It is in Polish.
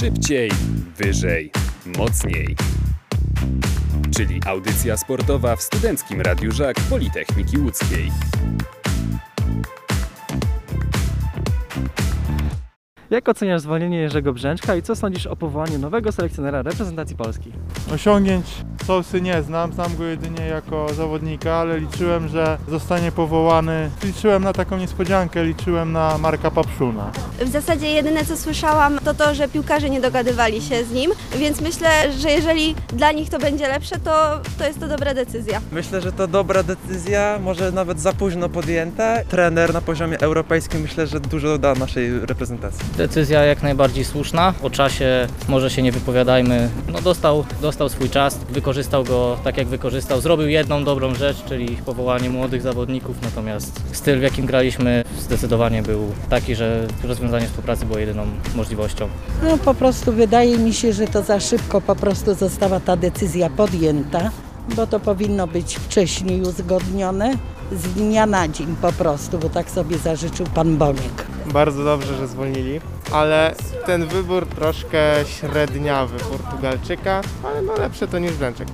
Szybciej, wyżej, mocniej. Czyli audycja sportowa w Studenckim Radiu Żak Politechniki Łódzkiej. Jak oceniasz zwolnienie Jerzego Brzęczka i co sądzisz o powołaniu nowego selekcjonera reprezentacji Polski? Osiągnięć Solsy nie znam, znam go jedynie jako zawodnika, ale liczyłem, że zostanie powołany. Liczyłem na taką niespodziankę, liczyłem na Marka Papszuna. W zasadzie jedyne co słyszałam to to, że piłkarze nie dogadywali się z nim, więc myślę, że jeżeli dla nich to będzie lepsze, to, to jest to dobra decyzja. Myślę, że to dobra decyzja, może nawet za późno podjęta. Trener na poziomie europejskim myślę, że dużo da naszej reprezentacji. Decyzja jak najbardziej słuszna. O czasie może się nie wypowiadajmy. No dostał, dostał swój czas, wykorzystał go tak jak wykorzystał. Zrobił jedną dobrą rzecz, czyli powołanie młodych zawodników, natomiast styl w jakim graliśmy zdecydowanie był taki, że rozwiązanie współpracy było jedyną możliwością. No po prostu wydaje mi się, że to za szybko po prostu została ta decyzja podjęta, bo to powinno być wcześniej uzgodnione, z dnia na dzień po prostu, bo tak sobie zażyczył pan Boniek. Bardzo dobrze, że zwolnili, ale ten wybór troszkę średniawy Portugalczyka, ale no lepsze to niż Brzęczek.